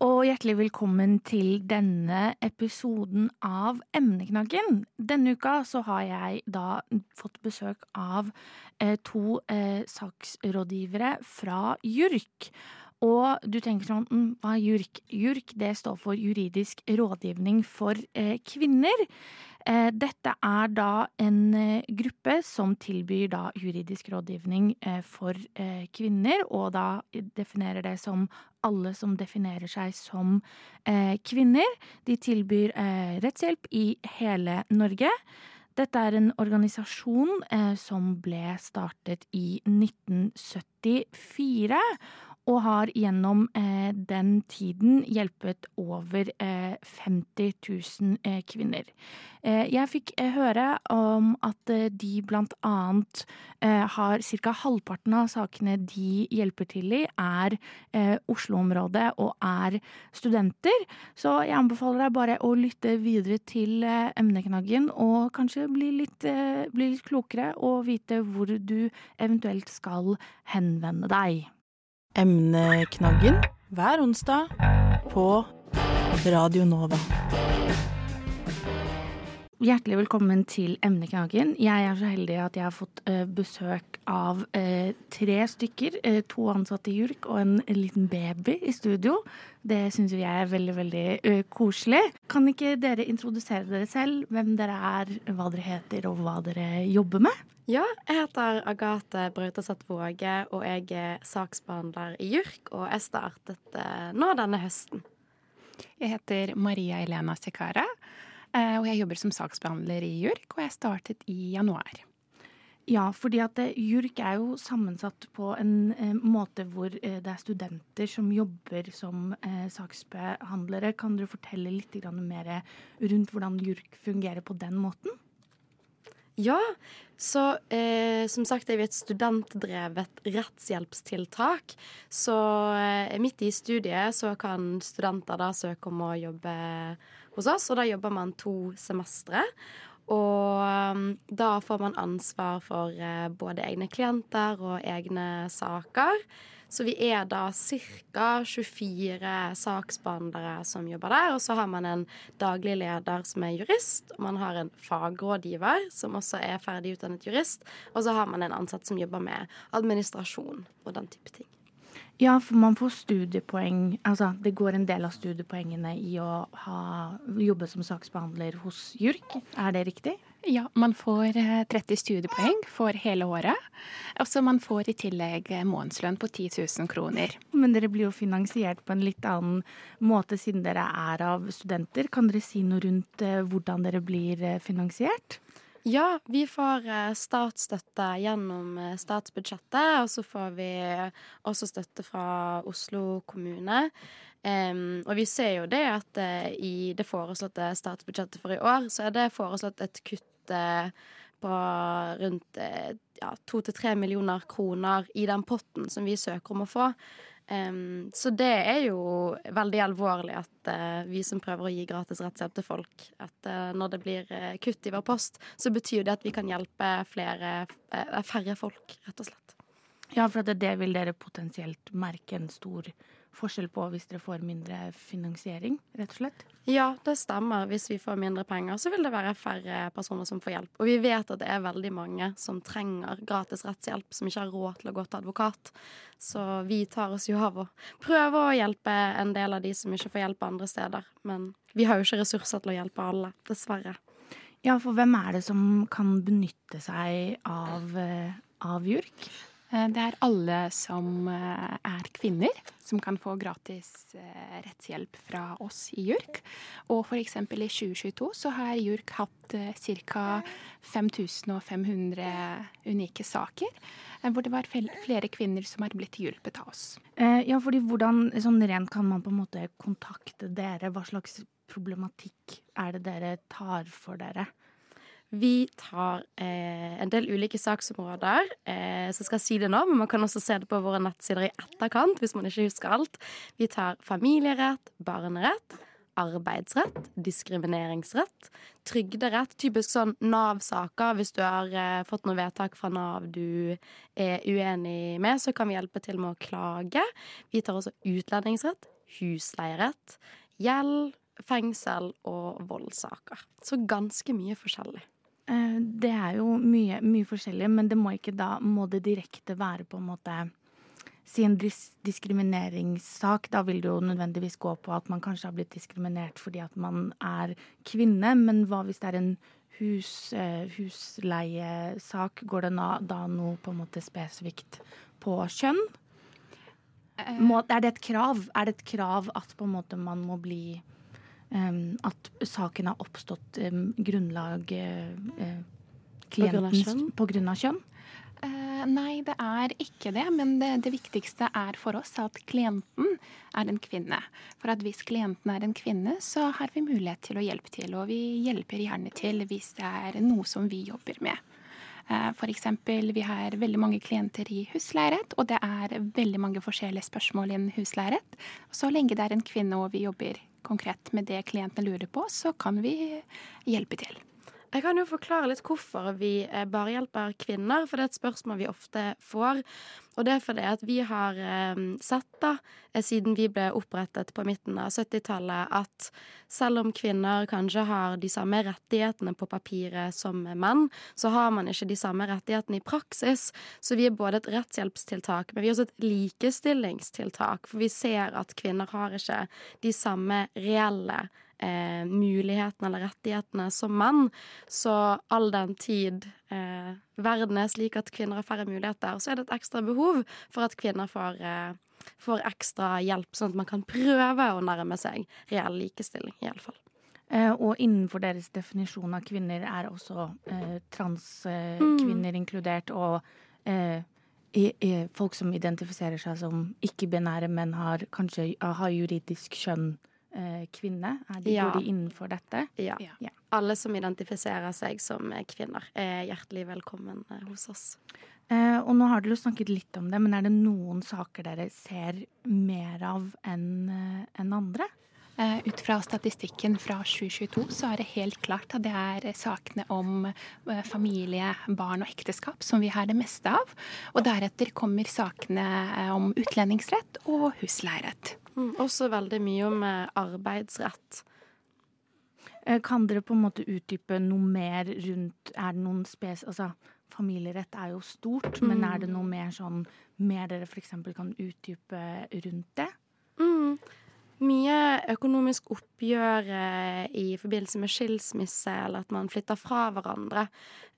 Og hjertelig velkommen til denne episoden av Emneknaggen. Denne uka så har jeg da fått besøk av eh, to eh, saksrådgivere fra JURK. Og du tenker sånn, mm, hva er JURK? JURK det står for Juridisk rådgivning for eh, kvinner. Eh, dette er da en eh, gruppe som tilbyr da juridisk rådgivning eh, for kvinner, og da definerer det som alle som definerer seg som kvinner. De tilbyr rettshjelp i hele Norge. Dette er en organisasjon som ble startet i 1974. Og har gjennom eh, den tiden hjulpet over eh, 50 000 eh, kvinner. Eh, jeg fikk eh, høre om at eh, de blant annet har ca. halvparten av sakene de hjelper til i, er Oslo-området og er studenter. Så jeg anbefaler deg bare å lytte videre til emneknaggen og kanskje bli litt, bli litt klokere og vite hvor du eventuelt skal henvende deg. Emneknaggen hver onsdag på Radio Nova. Hjertelig velkommen til Emneknaggen. Jeg er så heldig at jeg har fått uh, besøk av uh, tre stykker. Uh, to ansatte i JURK og en, liten baby i studio. Det syns jeg er veldig, veldig koselig. Kan ikke dere introdusere dere selv? Hvem dere er, hva dere heter og hva dere jobber med? Ja, jeg heter Agathe Brautaseth Våge, og jeg er saksbehandler i JURK. Og jeg startet nå denne høsten. Jeg heter Maria Elena Sekara. Eh, og jeg jobber som saksbehandler i JURK, og jeg startet i januar. Ja, fordi at eh, JURK er jo sammensatt på en eh, måte hvor det er studenter som jobber som saksbehandlere. Kan dere fortelle litt mer rundt hvordan JURK fungerer på den måten? Ja, så eh, som sagt er vi et studentdrevet rettshjelpstiltak. Så eh, midt i studiet så kan studenter da søke om å jobbe hos oss, og da jobber man to semestre. Og um, da får man ansvar for uh, både egne klienter og egne saker. Så vi er da ca. 24 saksbehandlere som jobber der. Og så har man en daglig leder som er jurist, og man har en fagrådgiver som også er ferdig utdannet jurist. Og så har man en ansatt som jobber med administrasjon og den type ting. Ja, for man får studiepoeng Altså, det går en del av studiepoengene i å ha, jobbe som saksbehandler hos JURK. Er det riktig? Ja, man får 30 eh, studiepoeng for hele året. Og så man får i tillegg eh, månedslønn på 10 000 kroner. Men dere blir jo finansiert på en litt annen måte siden dere er av studenter. Kan dere si noe rundt eh, hvordan dere blir finansiert? Ja, vi får eh, statsstøtte gjennom eh, statsbudsjettet. Og så får vi også støtte fra Oslo kommune. Um, og vi ser jo det at uh, i det foreslåtte statsbudsjettet for i år, så er det foreslått et kutt uh, på rundt to til tre millioner kroner i den potten som vi søker om å få. Um, så det er jo veldig alvorlig at uh, vi som prøver å gi gratis rettshjelp til folk, at uh, når det blir uh, kutt i vår post, så betyr det at vi kan hjelpe flere, færre folk, rett og slett. Ja, for det, det vil dere potensielt merke en stor forskjell på hvis dere får mindre finansiering, rett og slett? Ja, det stemmer. Hvis vi får mindre penger, så vil det være færre personer som får hjelp. Og vi vet at det er veldig mange som trenger gratis rettshjelp, som ikke har råd til å gå til advokat. Så vi tar oss jo av å prøve å hjelpe en del av de som ikke får hjelp andre steder. Men vi har jo ikke ressurser til å hjelpe alle, dessverre. Ja, for hvem er det som kan benytte seg av, eh, av JURK? Eh, det er alle som eh, er kvinner, som kan få gratis eh, rettshjelp fra oss i JURK. Og f.eks. i 2022 så har JURK hatt ca. 5500 unike saker. Hvor det var flere kvinner som har blitt hjulpet av oss. Ja, fordi hvordan sånn rent kan man på en måte kontakte dere? Hva slags problematikk er det dere tar for dere? Vi tar eh, en del ulike saksområder, eh, så skal jeg si det nå, men man kan også se det på våre nettsider i etterkant hvis man ikke husker alt. Vi tar familierett, barnerett, arbeidsrett, diskrimineringsrett, trygderett, typisk sånn Nav-saker. Hvis du har eh, fått noe vedtak fra Nav du er uenig med, så kan vi hjelpe til med å klage. Vi tar også utlendingsrett, husleierett, gjeld, fengsel og voldssaker. Så ganske mye forskjellig. Eh, Det er jo mye, mye forskjellig, men det må ikke da Må det direkte være på en måte Si en dis diskrimineringssak. Da vil det jo nødvendigvis gå på at man kanskje har blitt diskriminert fordi at man er kvinne. Men hva hvis det er en hus, eh, husleiesak? Går det da noe på en måte spesifikt på kjønn? Må, er det et krav? Er det et krav at på en måte man må bli At saken har oppstått grunnlag eh, eh, klientens- På grunn av kjønn? Eh, nei, det er ikke det. Men det, det viktigste er for oss at klienten er en kvinne. For at hvis klienten er en kvinne, så har vi mulighet til å hjelpe til. Og vi hjelper gjerne til hvis det er noe som vi jobber med. Eh, For eksempel, vi har veldig mange klienter i husleierett, og det er veldig mange forskjellige spørsmål innen husleierett. Så lenge det er en kvinne og vi jobber konkret med det klientene lurer på, så kan vi hjelpe til. Jeg kan jo forklare litt hvorfor vi eh, bare hjelper kvinner, for det er et spørsmål vi ofte får. Og det er fordi at vi har eh, sett, da, eh, siden vi ble opprettet på midten av 70-tallet, at selv om kvinner kanskje har de samme rettighetene på papiret som menn, så har man ikke de samme rettighetene i praksis. Så vi er både et rettshjelpstiltak, men vi er også et likestillingstiltak. For vi ser at kvinner har ikke de samme reelle eh, mulighetene eller rettighetene som menn. Så all den tid eh, verden er slik at kvinner har færre muligheter, så er det et ekstra behov for at kvinner får, eh, får ekstra hjelp, sånn at man kan prøve å nærme seg reell likestilling, iallfall. Eh, og innenfor deres definisjon av kvinner er også eh, transkvinner inkludert, og eh, i, i, folk som identifiserer seg som ikke-binære, men har kanskje har juridisk kjønn kvinne. Er de, Ja. Går de innenfor dette? Ja. Ja. Alle som identifiserer seg som eh, kvinner, er hjertelig velkommen eh, hos oss. Eh, og nå har dere jo snakket litt om det, men er det noen saker dere ser mer av enn en andre? Eh, Ut fra statistikken fra 2022 så er det helt klart at det er eh, sakene om eh, familie, barn og ekteskap som vi har det meste av. Og deretter kommer sakene eh, om utlendingsrett og husleierett. Mm, også veldig mye om eh, arbeidsrett. Eh, Kan dere på en måte utdype noe mer rundt Er det noen spes... Altså, familierett er jo stort, men er det noe mer sånn Mer dere f.eks. kan utdype rundt det? Mm. Mye økonomisk oppgjør eh, i forbindelse med skilsmisse, eller at man flytter fra hverandre.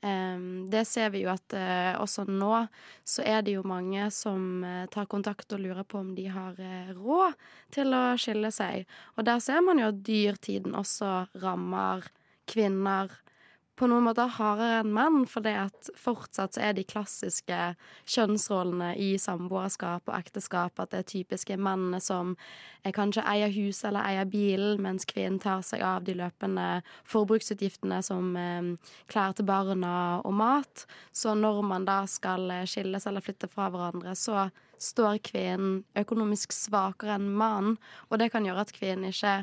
Det ser vi jo at eh, også nå så er det jo mange som eh, tar kontakt og lurer på om de har råd til å skille seg. Og der ser man jo at dyrtiden også rammer kvinner på noen måter hardere enn menn, for det at fortsatt så er de klassiske kjønnsrollene i samboerskap og ekteskap at det er typiske mennene som kanskje eier huset eller eier bilen, mens kvinnen tar seg av de løpende forbruksutgiftene som eh, klær til barna og mat. Så når man da skal eh, skilles eller flytte fra hverandre, så står kvinnen økonomisk svakere enn mannen, og det kan gjøre at kvinnen ikke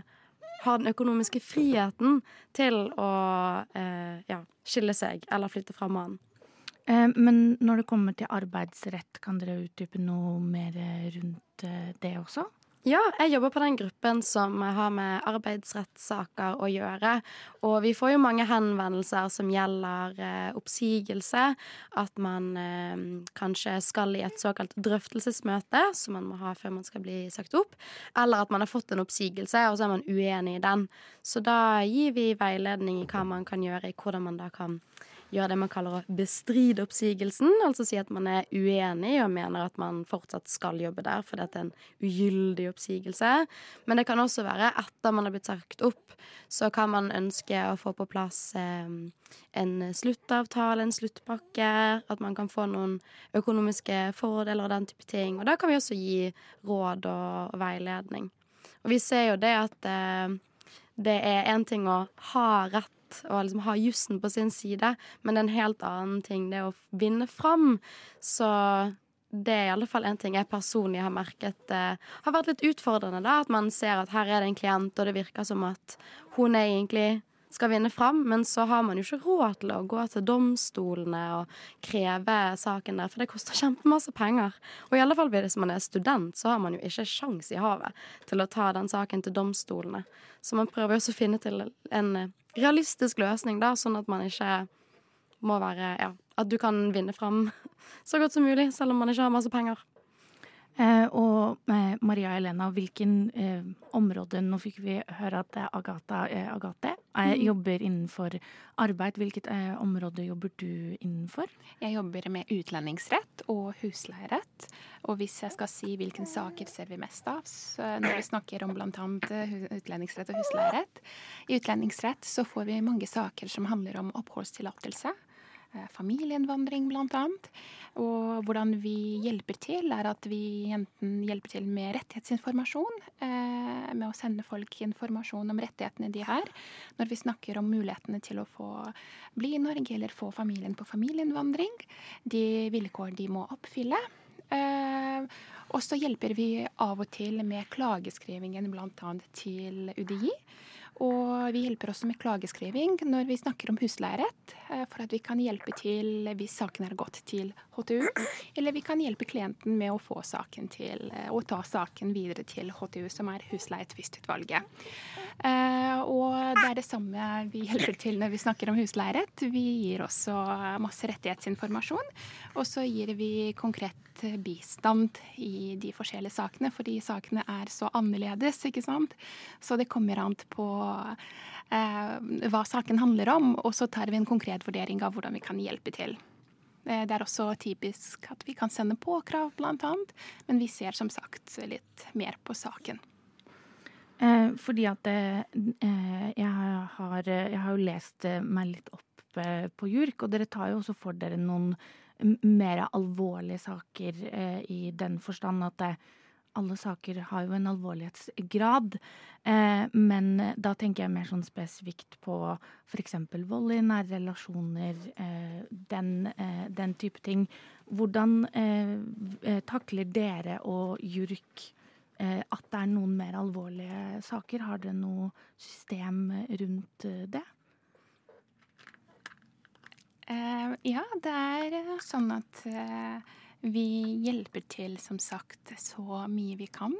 har den økonomiske friheten til å eh, ja, skille seg eller flytte fra mannen. Eh, Men når det kommer til arbeidsrett, kan dere utdype noe mer eh, rundt eh, det også? Ja, jeg jobber på den gruppen som har med arbeidsrettssaker å gjøre. Og vi får jo mange henvendelser som gjelder eh, oppsigelse. At man eh, kanskje skal i et såkalt drøftelsesmøte, som man må ha før man skal bli sagt opp. Eller at man har fått en oppsigelse, og så er man uenig i den. Så da gir vi veiledning i hva man kan gjøre, i hvordan man da kan gjøre det man kaller å bestride oppsigelsen. Altså si at man er uenig og mener at man fortsatt skal jobbe der fordi det er en ugyldig oppsigelse. Men det kan også være etter man har blitt sagt opp, så kan man ønske å få på plass eh, en sluttavtale, en sluttpakke. At man kan få noen økonomiske fordeler og den type ting. Og da kan vi også gi råd og, veiledning. Og vi ser jo det at eh, det er én ting å ha rett og liksom ha jussen på sin side, men det er en helt annen ting det å vinne fram. Så det er i alle fall en ting jeg personlig har merket eh, har vært litt utfordrende. da, At man ser at her er det en klient, og det virker som at hun er egentlig skal vinne fram, men så har man jo ikke råd til å gå til domstolene og kreve saken der, for det koster kjempemasse penger. Og i alle fall hvis man er student, så har man jo ikke sjans i havet til å ta den saken til domstolene. Så man prøver jo også å finne til en realistisk løsning, da, sånn at man ikke må være Ja, at du kan vinne fram så godt som mulig, selv om man ikke har masse penger. Eh, og eh, Maria Elena, hvilken eh, område Nå fikk vi høre at det Agatha, eh, Agathe eh, Mm. jobber innenfor arbeid. Hvilket eh, område jobber du innenfor? Jeg jobber med utlendingsrett og husleierett. Og hvis jeg skal si hvilke saker ser vi mest av, når vi snakker om bl.a. utlendingsrett og husleierett I utlendingsrett så får vi mange saker som handler om oppholdstillatelse. Eh, Familieinnvandring, bl.a. Og hvordan vi hjelper til, er at vi enten hjelper til med rettighetsinformasjon, eh, med å sende folk informasjon om rettighetene de har, når vi snakker om mulighetene til å få bli i Norge eller få familien på familieinnvandring, de vilkår de må oppfylle. Eh, og så hjelper vi av og til med klageskrivingen bl.a. til UDI. Og vi hjelper også med klageskriving når vi snakker om husleierett, eh, for at vi kan hjelpe til hvis saken er gått til HTU, eller vi kan hjelpe klienten med å få saken til, og ta saken videre til HTU, som er husleietvistutvalget. Eh, og det er det samme vi hjelper til når vi snakker om husleierett. Vi gir også masse rettighetsinformasjon, og så gir vi konkret bistand i de forskjellige sakene, fordi sakene er så annerledes, ikke sant. Så det kommer an på eh, hva saken handler om, og så tar vi en konkret vurdering av hvordan vi kan hjelpe til. Eh, Det er også typisk at vi kan sende påkrav, blant annet, men vi ser som sagt litt mer på saken. Eh, fordi at eh, eh, jeg, har, jeg har jo lest eh, meg litt opp eh, på JURK, og dere tar jo også for dere noen mer alvorlige saker eh, i den forstand at alle saker har jo en alvorlighetsgrad. Men da tenker jeg mer sånn spesifikt på f.eks. vold i nære relasjoner, den, den type ting. Hvordan takler dere og JURK at det er noen mer alvorlige saker? Har dere noe system rundt eh, det? Eh, ja, det er eh, sånn at eh, vi hjelper til, som sagt, så mye vi kan.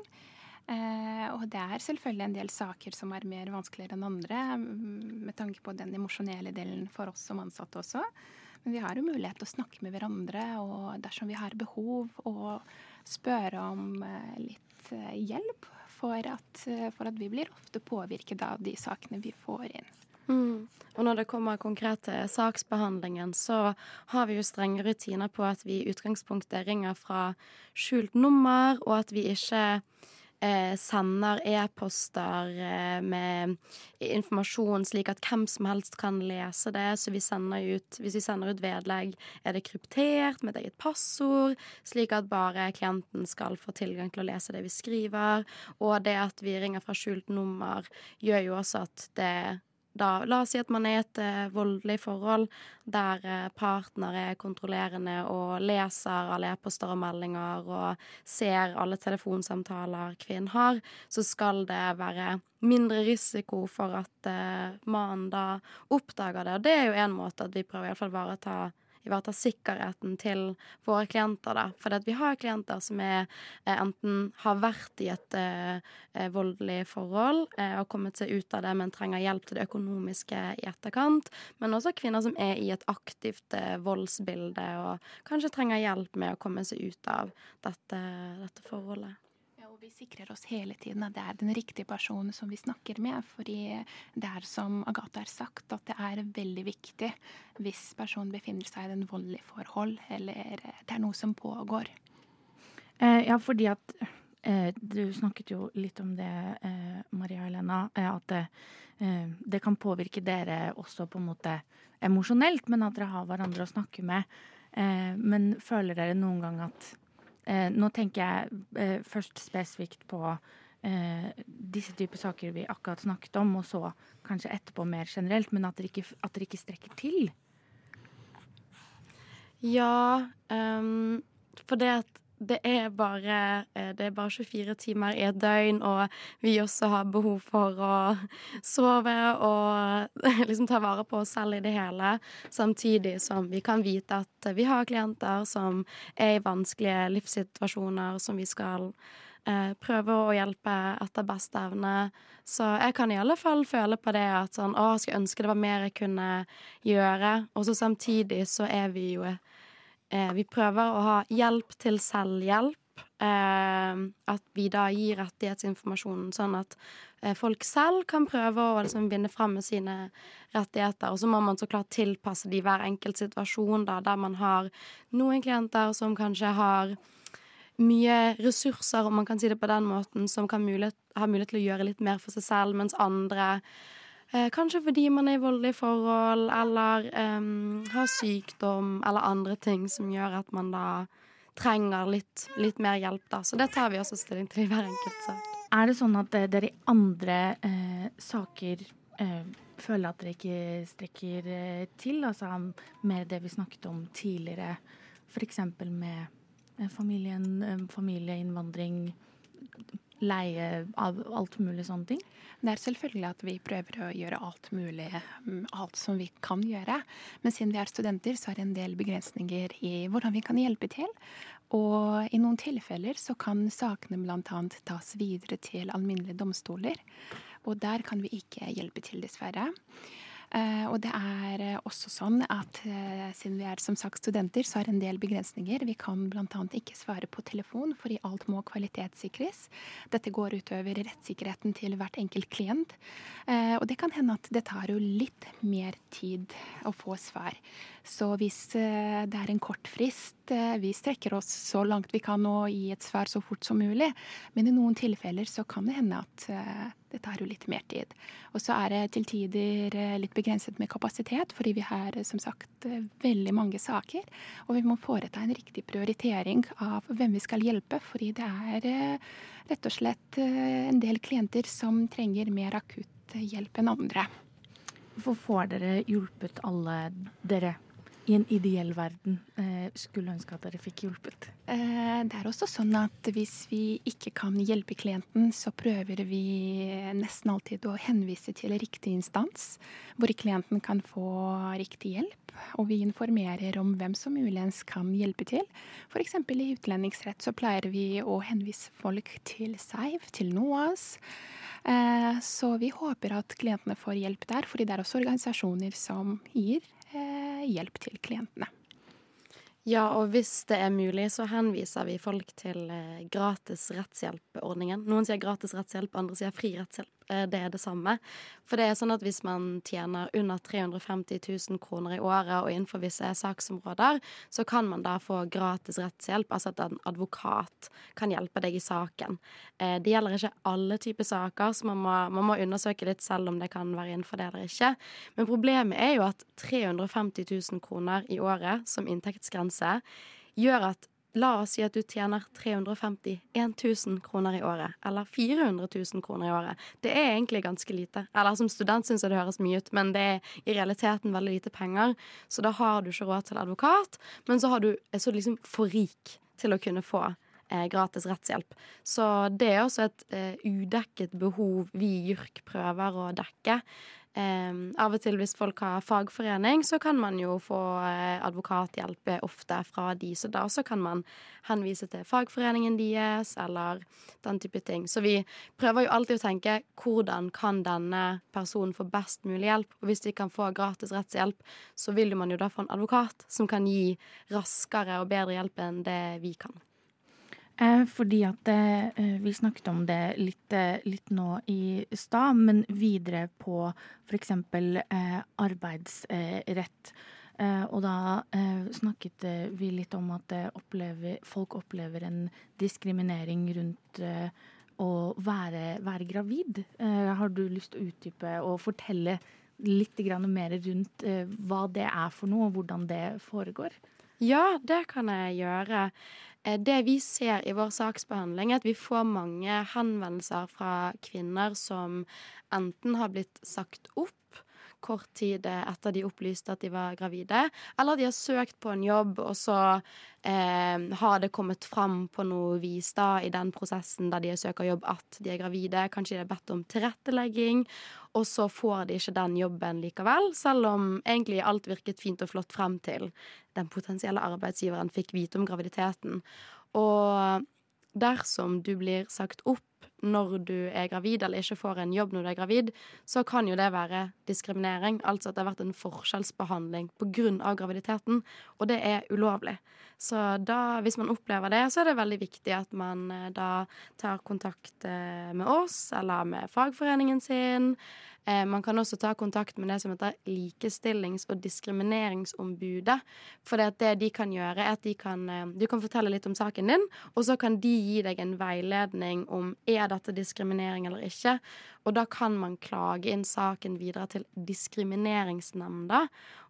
Eh, og det er selvfølgelig en del saker som er mer vanskeligere enn andre, mm, med tanke på den emosjonelle delen for oss som ansatte også. Men vi har jo mulighet til å snakke med hverandre, og dersom vi har behov, og spørre om eh, litt eh, hjelp. For at, eh, for at vi blir ofte påvirket av de sakene vi får inn. Mm. Og når det kommer konkret til saksbehandlingen, så har vi jo strenge rutiner på at vi i utgangspunktet ringer fra skjult nummer, og at vi ikke eh, sender e-poster eh, med informasjon slik at hvem som helst kan lese det. Så vi ut, hvis vi sender ut vedlegg, er det kryptert med et eget passord, slik at bare klienten skal få tilgang til å lese det vi skriver. Og det at vi ringer fra skjult nummer, gjør jo også at det da, la oss si at man er i et uh, voldelig forhold der uh, partner er kontrollerende og leser alle e-poster og meldinger og ser alle telefonsamtaler kvinnen har, så skal det være mindre risiko for at uh, mannen da oppdager det. Og det er jo en måte at vi prøver i hvert fall ivareta ivareta sikkerheten til våre klienter. da. For vi har klienter som er, eh, enten har vært i et eh, eh, voldelig forhold eh, og kommet seg ut av det, men trenger hjelp til det økonomiske i etterkant. Men også kvinner som er i et aktivt eh, voldsbilde og kanskje trenger hjelp med å komme seg ut av dette, dette forholdet. Vi sikrer oss hele tiden at det er den riktige personen som vi snakker med. Fordi det er som Agathe har sagt, at det er veldig viktig hvis personen befinner seg i en voldelig forhold, eller det er noe som pågår. Eh, ja, fordi at eh, Du snakket jo litt om det, eh, Maria Helena. Eh, at det, eh, det kan påvirke dere også på en måte emosjonelt, men at dere har hverandre å snakke med. Eh, men føler dere noen gang at Nå tenker jeg eh, først spesifikt på eh, disse typer saker vi akkurat snakket om, og så kanskje etterpå mer generelt, men at dere ikke, at dere ikke strekker til? Ja, um, for det at det er bare eh, Det er bare 24 timer i et døgn, og vi også har behov for å sove og liksom ta vare på oss selv i det hele. Samtidig som vi kan vite at vi har klienter som er i vanskelige livssituasjoner som vi skal eh, prøve å hjelpe etter beste evne. Så jeg kan i alle fall føle på det at sånn Å, jeg skulle ønske det var mer jeg kunne gjøre. Og så samtidig så er vi jo Vi prøver å ha hjelp til selvhjelp. Eh, at vi da gir rettighetsinformasjonen sånn at eh, folk selv kan prøve å liksom vinne fram med sine rettigheter. Og så må man så klart tilpasse de hver enkelt situasjon, da, der man har noen klienter som kanskje har mye ressurser, om man kan si det på den måten, som mulighet, ha mulighet til å gjøre litt mer for seg selv, mens andre eh, Kanskje fordi man er i voldelige forhold, eller eh, har sykdom, eller andre ting som gjør at man da trenger litt, litt mer hjelp, da. Så det tar vi også stilling til i hver enkelt sak. Er det sånn at eh, dere i andre eh, saker eh, føler at dere ikke strekker eh, til? Altså mer det vi snakket om tidligere, f.eks. med eh, familien, eh, familieinnvandring, leie av alt mulig sånne ting? Det er selvfølgelig at vi prøver å gjøre alt mulig, mm, alt som vi kan gjøre. Men siden vi er studenter, så er det en del begrensninger i hvordan vi kan hjelpe til. Og i noen tilfeller så kan sakene bl.a. tas videre til alminnelige domstoler. Og der kan vi ikke hjelpe til, dessverre. Eh, og det er eh, også sånn at eh, siden vi er som sagt studenter, så er det en del begrensninger. Vi kan bl.a. ikke svare på telefon, fordi alt må kvalitetssikres. Dette går utover rettssikkerheten til hvert enkelt klient. Og det kan hende at det tar jo litt mer tid å få svar. Så hvis det er en kort frist, vi strekker oss så langt vi kan og gi et svar så fort som mulig. Men i noen tilfeller så kan det hende at det tar jo litt mer tid. Og så er det til tider litt begrenset med kapasitet, fordi vi har som sagt veldig mange saker. Og vi må foreta en riktig prioritering av hvem vi skal hjelpe, fordi det er rett og slett en del klienter som trenger mer akutt hjelp enn andre. Hvorfor får dere hjulpet alle dere i en ideell verden eh, skulle ønske at dere fikk hjulpet? Eh, det er også sånn at hvis vi ikke kan hjelpe klienten, så prøver vi nesten alltid å henvise til riktig instans, hvor klienten kan få riktig hjelp. Og vi informerer om hvem som muligens kan hjelpe til. F.eks. i utlendingsrett så pleier vi å henvise folk til SEIV, til NOAS. Eh, så vi håper at klientene får hjelp der, fordi det er også organisasjoner som gir hjelp til klientene. Ja, og hvis det er mulig, så henviser vi folk til gratis rettshjelp-ordningen. Noen sier gratis rettshjelp, andre sier fri rettshjelp. Det er det samme. For det er sånn at hvis man tjener under 350 000 kroner i året og innenfor visse saksområder, så kan man da få gratis rettshjelp, altså at en advokat kan hjelpe deg i saken. Det gjelder ikke alle typer saker, så man må, man må undersøke litt selv om det kan være innenfor det eller ikke. Men problemet er jo at 350 000 kroner i året som inntektsgrense gjør at La oss si at du tjener 351 000 kroner i året, eller 400 000 kroner i året. Det er egentlig ganske lite. Eller som student syns jeg det høres mye ut, men det er i realiteten veldig lite penger. Så da har du ikke råd til advokat, men så du er du liksom for rik til å kunne få eh, gratis rettshjelp. Så det er også et eh, udekket behov vi i JURK prøver å dekke. Um, av og til hvis folk har fagforening, så kan man jo få uh, advokathjelp ofte fra de, så da så kan man henvise til fagforeningen deres, eller den type ting. Så vi prøver jo alltid å tenke hvordan kan denne personen få best mulig hjelp? Og hvis de kan få gratis rettshjelp, så vil man jo da få en advokat som kan gi raskere og bedre hjelp enn det vi kan. Eh, fordi at eh, vi snakket om det litt, eh, litt nå i stad, men videre på f.eks. Eh, arbeidsrett. Eh, og da eh, snakket vi litt om at opplever, folk opplever en diskriminering rundt å være, være gravid. har du lyst til å utdype og fortelle litt mer rundt hva det er for noe, og hvordan det foregår? Ja, det kan jeg gjøre. Eh, Det vi ser i vår saksbehandling, er at vi får mange henvendelser fra kvinner som enten har blitt sagt opp kort tid etter de opplyste at de var gravide, eller de har søkt på en jobb, og så eh, har det kommet fram på noe vis da i den prosessen der de søker jobb at de er gravide. Kanskje de har bedt om tilrettelegging, og så får de ikke den jobben likevel, selv om egentlig alt virket fint og flott frem til den potensielle arbeidsgiveren fikk vite om graviditeten. Og dersom du blir sagt opp når du er gravid, eller ikke får en jobb når du er gravid, så kan jo det være diskriminering. Altså at det har vært en forskjellsbehandling pga. graviditeten. Og det er ulovlig. Så da, hvis man opplever det, så er det veldig viktig at man eh, da tar kontakt eh, med oss eller med fagforeningen sin. Eh, Man kan også ta kontakt med det som heter Likestillings- og diskrimineringsombudet. For det, de kan gjøre, er at de kan, eh, du kan fortelle litt om saken din, og så kan de gi deg en veiledning om er dette diskriminering eller ikke. Og da kan man klage inn saken videre til Diskrimineringsnemnda.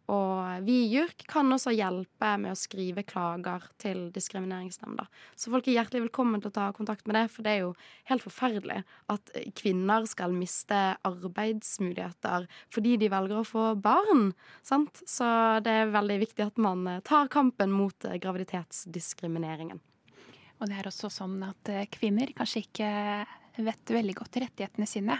Og vi i JURK kan også hjelpe med å skrive klager til Diskrimineringsnemnda. Så folk er hjertelig velkommen til å ta kontakt med det, for det er jo helt forferdelig at kvinner skal miste arbeidsmuligheter fordi de velger å få barn. Sant? Så det er veldig viktig at man eh, tar kampen mot eh, graviditetsdiskrimineringen. Og det er også sånn at eh, kvinner kanskje ikke vet veldig godt rettighetene sine.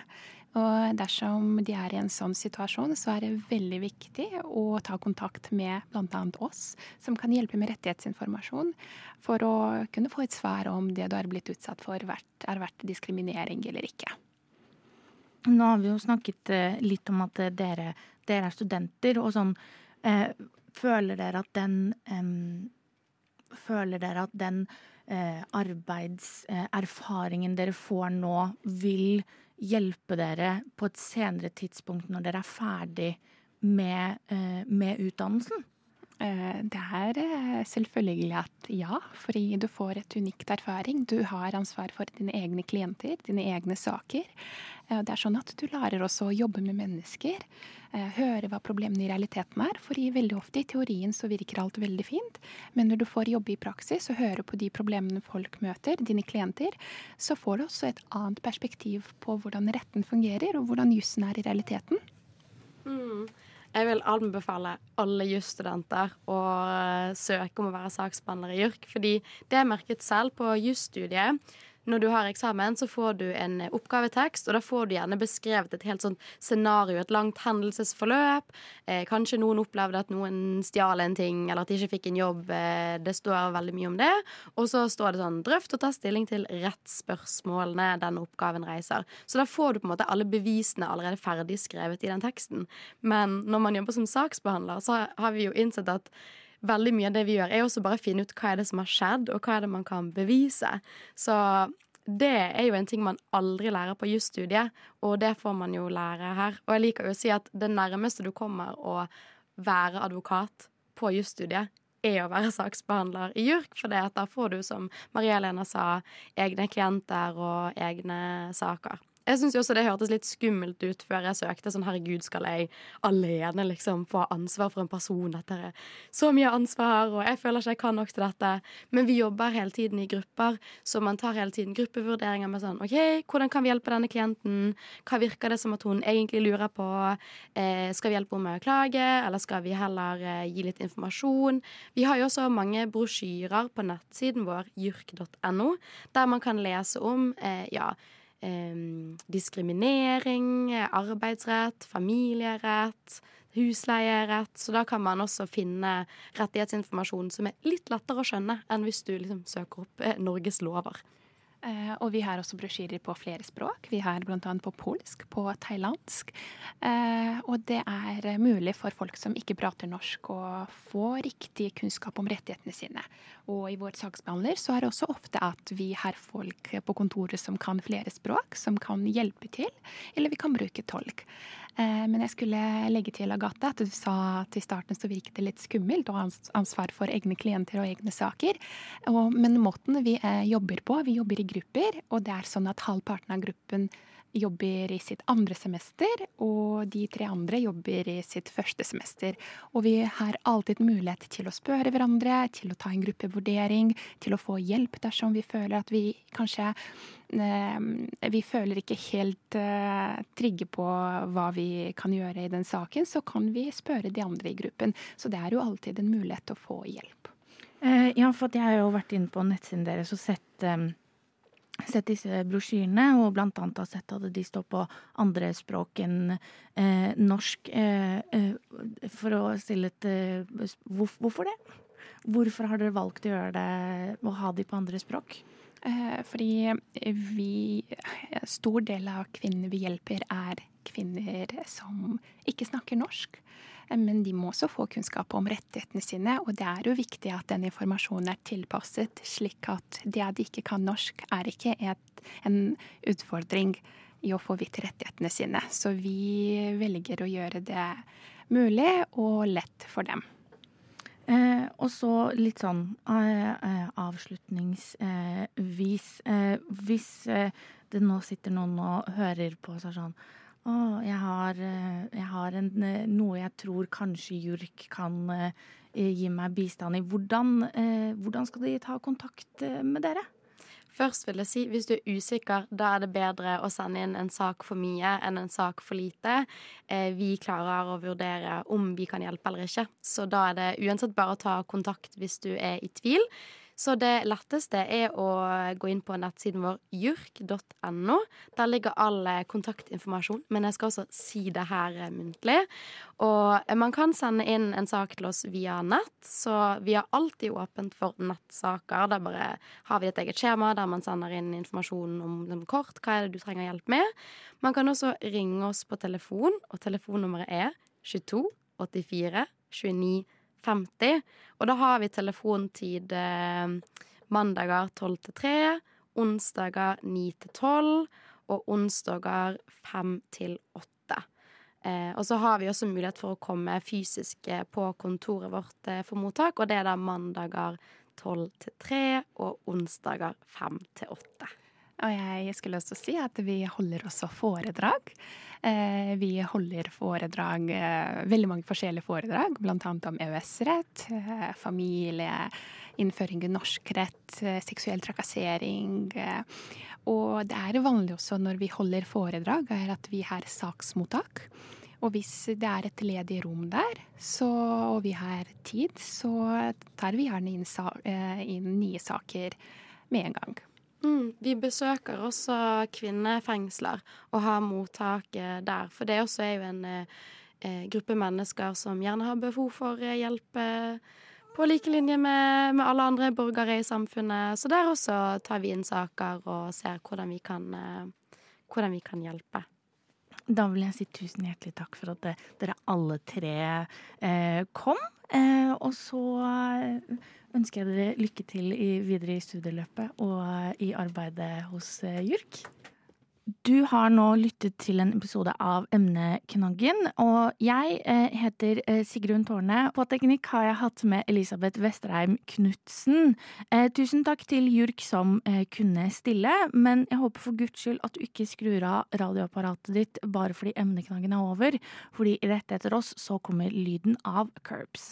Og dersom de er i en sånn situasjon, så er det veldig viktig å ta kontakt med bl.a. oss, som kan hjelpe med rettighetsinformasjon, for å kunne få et svar om det du har blitt utsatt for, er verdt diskriminering eller ikke. Nå har vi jo snakket eh, litt om at eh, dere, dere er studenter, og sånn eh, Føler dere at den Føler dere at den arbeidserfaringen dere får nå, vil hjelpe dere på et senere tidspunkt når dere er ferdig med, eh, med utdannelsen? Eh, Det er eh, selvfølgelig at ja, fordi du får et unikt erfaring. Du har ansvar for dine egne klienter, dine egne saker. Eh, Det er sånn at du lærer også å jobbe med mennesker. Høre hva problemene i realiteten er. for veldig ofte i teorien så virker alt veldig fint. Men når du får jobbe i praksis og høre på de problemene folk møter, dine klienter, så får du også et annet perspektiv på hvordan retten fungerer, og hvordan jussen er i realiteten. Jeg vil anbefale alle jusstudenter å eh, søke om å være saksbehandler i JURK. Fordi det jeg merket selv på jusstudiet, når du har eksamen, så får du en oppgavetekst, og da får du gjerne beskrevet et helt sånt scenario, et langt hendelsesforløp. Eh, kanskje noen opplevde at noen stjal en ting, eller at de ikke fikk en jobb. Eh, det står veldig mye om det. Og så står det sånn drøft og ta stilling til rettsspørsmålene denne oppgaven reiser. Så da får du på en måte alle bevisene allerede ferdig skrevet i den teksten. Men når man jobber som saksbehandler, så har vi jo innsett at veldig mye av det vi gjør, er også bare å finne ut hva er det som har skjedd, og hva er det man kan bevise. Så det er jo en ting man aldri lærer på jusstudiet, og det får man jo lære her. Og jeg liker jo å si at det nærmeste du kommer å være advokat på jusstudiet, er å være saksbehandler i JURK, for da får du, som Maria Lena sa, egne klienter og egne saker. Jeg syns også det hørtes litt skummelt ut før jeg søkte. Sånn herregud, skal jeg alene liksom få ansvar for en person? Dette er så mye ansvar, og jeg føler ikke jeg kan nok til dette. Men vi jobber hele tiden i grupper, så man tar hele tiden gruppevurderinger med sånn OK, hvordan kan vi hjelpe denne klienten? Hva virker det som at hun egentlig lurer på? Eh, skal vi hjelpe henne med å klage, eller skal vi heller eh, gi litt informasjon? Vi har jo også mange brosjyrer på nettsiden vår, jurk.no, der man kan lese om eh, ja, diskriminering, arbeidsrett, familierett, husleierett. Så da kan man også finne rettighetsinformasjon som er litt lettere å skjønne enn hvis du liksom søker opp eh, Norges lover. Eh, Og vi har også brosjyrer på flere språk. Vi har bl.a. på polsk, på thailandsk. Eh, Og det er mulig for folk som ikke prater norsk å få riktig kunnskap om rettighetene sine. Og i vår saksbehandler så er det også ofte at vi har folk på kontoret som kan flere språk, som kan hjelpe til, eller vi kan bruke tolk. Eh, Men jeg skulle legge til, Agathe, at du sa at i starten så virket det litt skummelt å ha ansvar for egne klienter og egne saker. Men måten vi eh, jobber på, vi jobber i grupper, og det er sånn at halvparten av gruppen jobber i sitt andre semester, og de tre andre jobber i sitt første semester. Og vi har alltid mulighet til å spørre hverandre, til å ta en gruppevurdering, til å få hjelp dersom vi føler at vi kanskje eh, Vi føler ikke helt eh, trygge på hva vi kan gjøre i den saken, så kan vi spørre de andre i gruppen. Så det er jo alltid en mulighet til å få hjelp. Eh, ja, for jeg har jo vært inne på nettsiden deres og sett sett disse brosjyrene, og blant annet har sett at de står på andre språk enn eh, norsk. Eh, eh, for å stille et eh, hvor, Hvorfor det? Hvorfor har dere valgt å gjøre det, å ha de på andre språk? Eh, fordi vi Stor del av kvinnene vi hjelper, er kvinner som ikke snakker norsk. Men de må også få kunnskap om rettighetene sine, og det er jo viktig at den informasjonen er tilpasset, slik at det at de ikke kan norsk, er ikke et, en utfordring i å få vite rettighetene sine. Så vi velger å gjøre det mulig og lett for dem. Eh, og så litt sånn eh, eh avslutningsvis eh, Hvis eh, det nå sitter noen og hører på seg sånn å, jeg har, eh, jeg har en, eh, noe jeg tror kanskje JURK kan eh, gi meg bistand i. Hvordan, hvordan skal de ta kontakt med dere? Først vil jeg si, Hvis du er usikker, da er det bedre å sende inn en sak for mye enn en sak for lite. Vi klarer å vurdere om vi kan hjelpe eller ikke, så da er det uansett bare å ta kontakt hvis du er i tvil. Så det letteste er å gå inn på nettsiden vår jurk.no. Der ligger all eh, kontaktinformasjon, men jeg skal også si det her eh, muntlig. Og eh, man kan sende inn en sak til oss via nett, så vi har alltid åpent for nettsaker. Der bare har vi et eget skjema der man sender inn informasjon om kort. Hva er det du trenger hjelp med? Man kan også ringe oss på telefon, og telefonnummeret er 22 84 29 50. Og da har vi telefontid eh, mandager 12 til 3, onsdager 9 til 12 og onsdager 5 til 8. Eh, og så har vi også mulighet for å komme fysisk eh, på kontoret vårt eh, for mottak, og det er da mandager 12 til 3 og onsdager 5 til 8. Og jeg skulle også si at vi holder også foredrag. Eh, vi holder foredrag, eh, veldig mange forskjellige foredrag, bl.a. om EØS-rett, eh, familie, innføring i norsk rett, seksuell trakassering. Og det er vanlig også når vi holder foredrag, er at vi har saksmottak. Og hvis det er et ledig rom der, så, og vi har tid, så tar vi gjerne inn, inn nye saker med en gang. Mm, vi besøker også kvinnefengsler og har mottak der. For det også er jo en eh, gruppe mennesker som gjerne har behov for eh, hjelp eh, på like linje med, med, alle andre borgere i samfunnet. Så der også tar vi inn saker og ser hvordan vi kan, eh, hvordan vi kan hjelpe. Da vil jeg si tusen hjertelig takk for at dere alle tre eh, kom. Eh, og så ønsker jeg dere lykke til i, videre i studieløpet og i arbeidet hos eh, JURK. Du har nå lyttet til en episode av Emneknaggen, og jeg eh, heter eh, Sigrun Tårne. På teknikk har jeg hatt med Elisabeth Vesterheim Knutsen. Eh, tusen takk til JURK som eh, kunne stille, men jeg håper for guds skyld at du ikke skrur av radioapparatet ditt bare fordi emneknaggen er over, fordi rett etter oss så kommer lyden av Curbs.